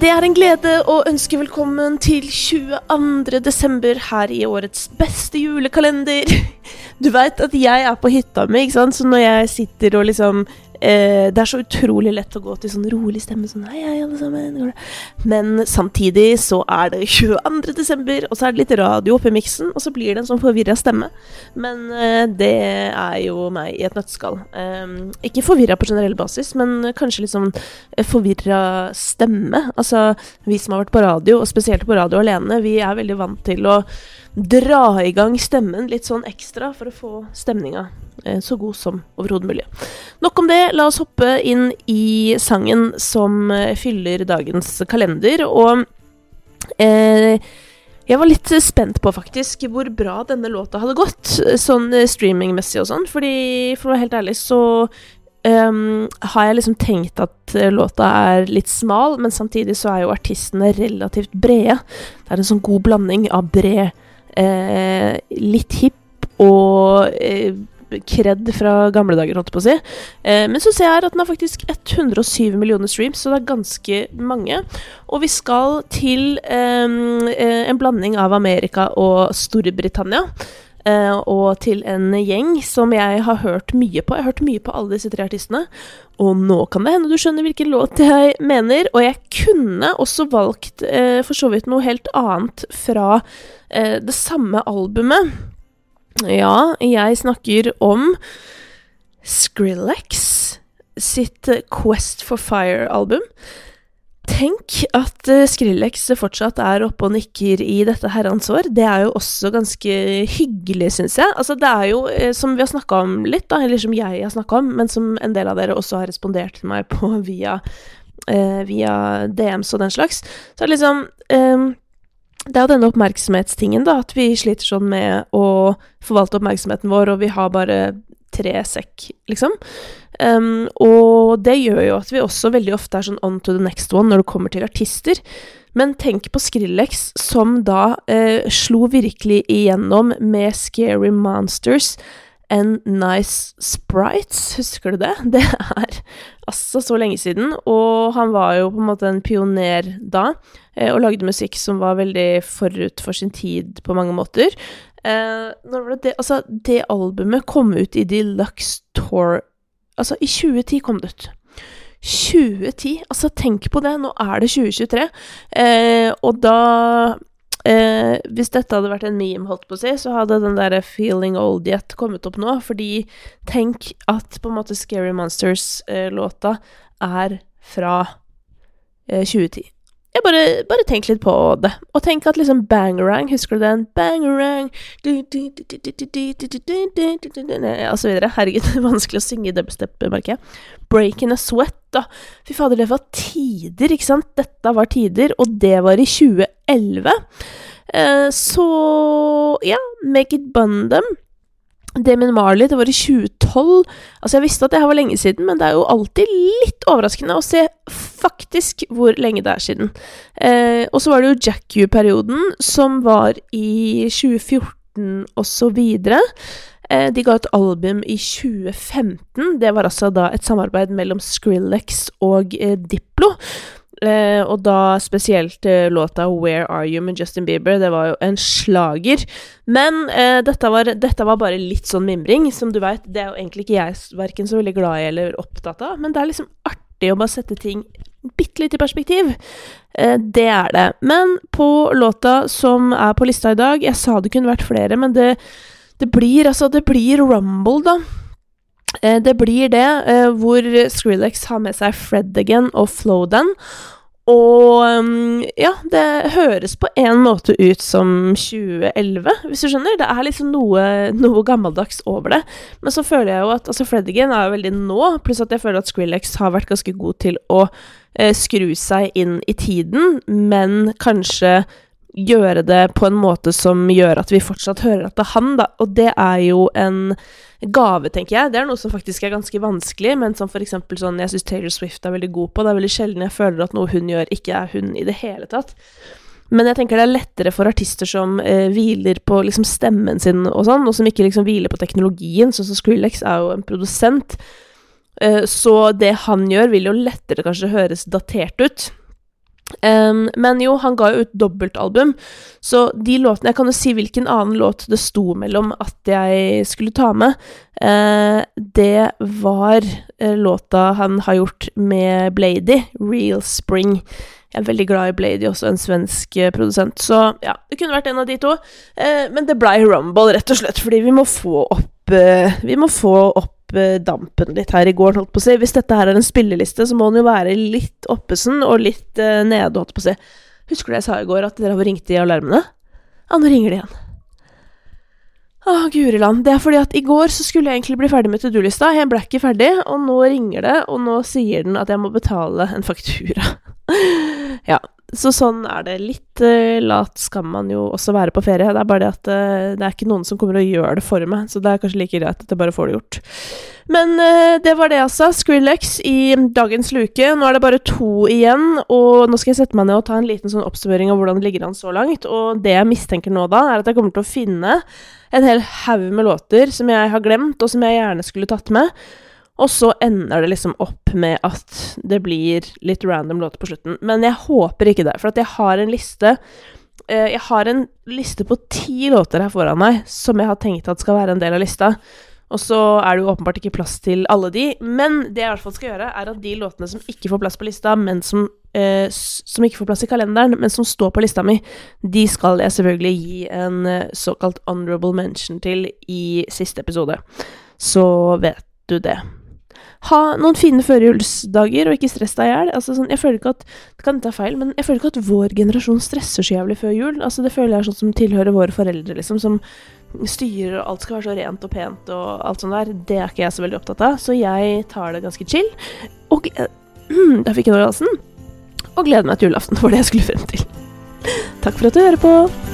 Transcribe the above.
Det er en glede å ønske velkommen til 22. desember her i årets beste julekalender. Du veit at jeg er på hytta mi, ikke sant, så når jeg sitter og liksom eh, Det er så utrolig lett å gå til sånn rolig stemme, sånn hei, hei, alle sammen. Men samtidig så er det 22. desember, og så er det litt radio oppi miksen, og så blir det en sånn forvirra stemme. Men eh, det er jo meg i et nøtteskall. Eh, ikke forvirra på generell basis, men kanskje litt sånn forvirra stemme. Altså, vi som har vært på radio, og spesielt på radio alene, vi er veldig vant til å dra i gang stemmen litt sånn ekstra for å få stemninga eh, så god som overhodet mulig. Nok om det, la oss hoppe inn i sangen som eh, fyller dagens kalender. Og eh, jeg var litt spent på faktisk hvor bra denne låta hadde gått, sånn streamingmessig og sånn. Fordi for å være helt ærlig så um, har jeg liksom tenkt at låta er litt smal, men samtidig så er jo artistene relativt brede. Det er en sånn god blanding av bred eh, litt hipp og eh, kred fra gamle dager, holdt jeg på å si. Eh, men så ser jeg at den har faktisk 107 millioner streams, så det er ganske mange. Og vi skal til eh, eh en blanding av Amerika og Storbritannia. Eh, og til en gjeng som jeg har hørt mye på. Jeg har hørt mye på alle disse tre artistene. Og nå kan det hende du skjønner hvilken låt jeg mener. Og jeg kunne også valgt uh, for så vidt noe helt annet fra uh, det samme albumet. Ja, jeg snakker om Skrillex sitt Quest for Fire-album. Tenk at uh, Skrillex fortsatt er oppe og nikker i dette herrens år. Det er jo også ganske hyggelig, syns jeg. Altså, det er jo, uh, som vi har snakka om litt, da, eller som jeg har snakka om, men som en del av dere også har respondert til meg på via, eh, via DMs og den slags, så er det liksom um, det er jo denne oppmerksomhetstingen, da, at vi sliter sånn med å forvalte oppmerksomheten vår, og vi har bare tre sekk, liksom. Um, og det gjør jo at vi også veldig ofte er sånn on to the next one når det kommer til artister. Men tenk på Skrillex, som da eh, slo virkelig igjennom med Scary Monsters and Nice Sprites. Husker du det? Det er altså så lenge siden. Og han var jo på en måte en pioner da, eh, og lagde musikk som var veldig forut for sin tid på mange måter. Eh, det, det? Altså, det albumet kom ut i Deluxe Tour Altså, i 2010 kom det ut. 2010! Altså, tenk på det! Nå er det 2023. Eh, og da eh, Hvis dette hadde vært en meme, holdt på å si, så hadde den der 'Feeling Old Yet' kommet opp nå. Fordi tenk at på en måte Scary Monsters-låta eh, er fra 2010 jeg bare, bare tenk litt på det. Og tenk at liksom bangerang, husker du den? Bangerang Og så videre. Herregud, det er vanskelig å synge i dubstep, merker jeg. Breaking a sweat, da. Fy fader, det var tider, ikke sant? Dette var tider, og det var i 2011. Eh, så ja, make it bun them. Damien Marley, det var i 2012. Altså, jeg visste at det her var lenge siden, men det er jo alltid litt overraskende å se faktisk hvor lenge det er siden. Eh, og så var det jo Jack U-perioden, som var i 2014 og så videre. Eh, de ga et album i 2015. Det var altså da et samarbeid mellom Skrillex og eh, Diplo. Eh, og da spesielt eh, låta 'Where Are You' med Justin Bieber. Det var jo en slager. Men eh, dette, var, dette, var, bare litt sånn mimring. Som du veit, det er jo egentlig ikke jeg verken så veldig glad i eller opptatt av. Men det er liksom artig å bare sette ting bitte litt perspektiv. Eh, det er det. Men på låta som er på lista i dag Jeg sa det kunne vært flere, men det, det blir altså Det blir Rumble, da. Eh, det blir det, eh, hvor Skrillex har med seg Fred again og Flowdan. Og mm, ja, det høres på en måte ut som 2011, hvis du skjønner. Det er liksom noe, noe gammeldags over det. Men så føler jeg jo at altså Fledigan er jo veldig nå, pluss at jeg føler at Skrillex har vært ganske god til å eh, skru seg inn i tiden, men kanskje gjøre det på en måte som gjør at vi fortsatt hører at det er han, da. Og det er jo en gave, tenker jeg. Det er noe som faktisk er ganske vanskelig, men som for eksempel sånn jeg syns Taylor Swift er veldig god på. Det er veldig sjelden jeg føler at noe hun gjør, ikke er hun i det hele tatt. Men jeg tenker det er lettere for artister som eh, hviler på liksom stemmen sin og sånn, og som ikke liksom hviler på teknologien, sånn som Skrillex er jo en produsent. Eh, så det han gjør, vil jo lettere kanskje høres datert ut. Um, men jo, han ga jo ut dobbeltalbum, så de låtene Jeg kan jo si hvilken annen låt det sto mellom at jeg skulle ta med. Uh, det var uh, låta han har gjort med Blady, 'Real Spring'. Jeg er veldig glad i Blady, også en svensk uh, produsent. Så ja, det kunne vært en av de to. men det blei Rumble, rett og slett, fordi vi må få opp Vi må få opp dampen litt her i går, holdt på å si. Hvis dette her er en spilleliste, så må den jo være litt oppesen og litt uh, nede, holdt på å si. Husker du jeg sa i går at dere har ringt i alarmene? Ja, nå ringer de igjen. Å, land. Det er fordi at i går så skulle jeg egentlig bli ferdig med to do-lista. Jeg ble ikke ferdig, og nå ringer det, og nå sier den at jeg må betale en faktura. ja, så sånn er det. Litt uh, lat skal man jo også være på ferie. Det er bare det at uh, det er ikke noen som kommer og gjør det for meg, så det er kanskje like greit at jeg bare får det gjort. Men uh, det var det, altså. Skrillex i dagens luke. Nå er det bare to igjen, og nå skal jeg sette meg ned og ta en liten sånn oppsummering av hvordan det ligger an så langt. Og det jeg mistenker nå, da, er at jeg kommer til å finne en hel haug med låter som jeg har glemt, og som jeg gjerne skulle tatt med. Og så ender det liksom opp med at det blir litt random låter på slutten. Men jeg håper ikke det, for jeg har en liste eh, Jeg har en liste på ti låter her foran meg som jeg har tenkt at skal være en del av lista. Og så er det jo åpenbart ikke plass til alle de, men det jeg i hvert fall skal gjøre, er at de låtene som ikke får plass på lista, men som, eh, som ikke får plass i kalenderen, men som står på lista mi, de skal jeg selvfølgelig gi en eh, såkalt honorable mention til i siste episode. Så vet du det ha noen fine førjulsdager, og ikke stress deg i hjel. Altså, sånn, jeg føler ikke at Det kan ta feil, men jeg føler ikke at vår generasjon stresser så jævlig før jul. Altså, det føler jeg er sånn som tilhører våre foreldre, liksom, som styrer, og alt skal være så rent og pent og alt sånt der. Det er ikke jeg så veldig opptatt av, så jeg tar det ganske chill. Og Da fikk jeg noe i halsen. Og gleder meg til julaften, for det jeg skulle frem til. Takk for at du hører på.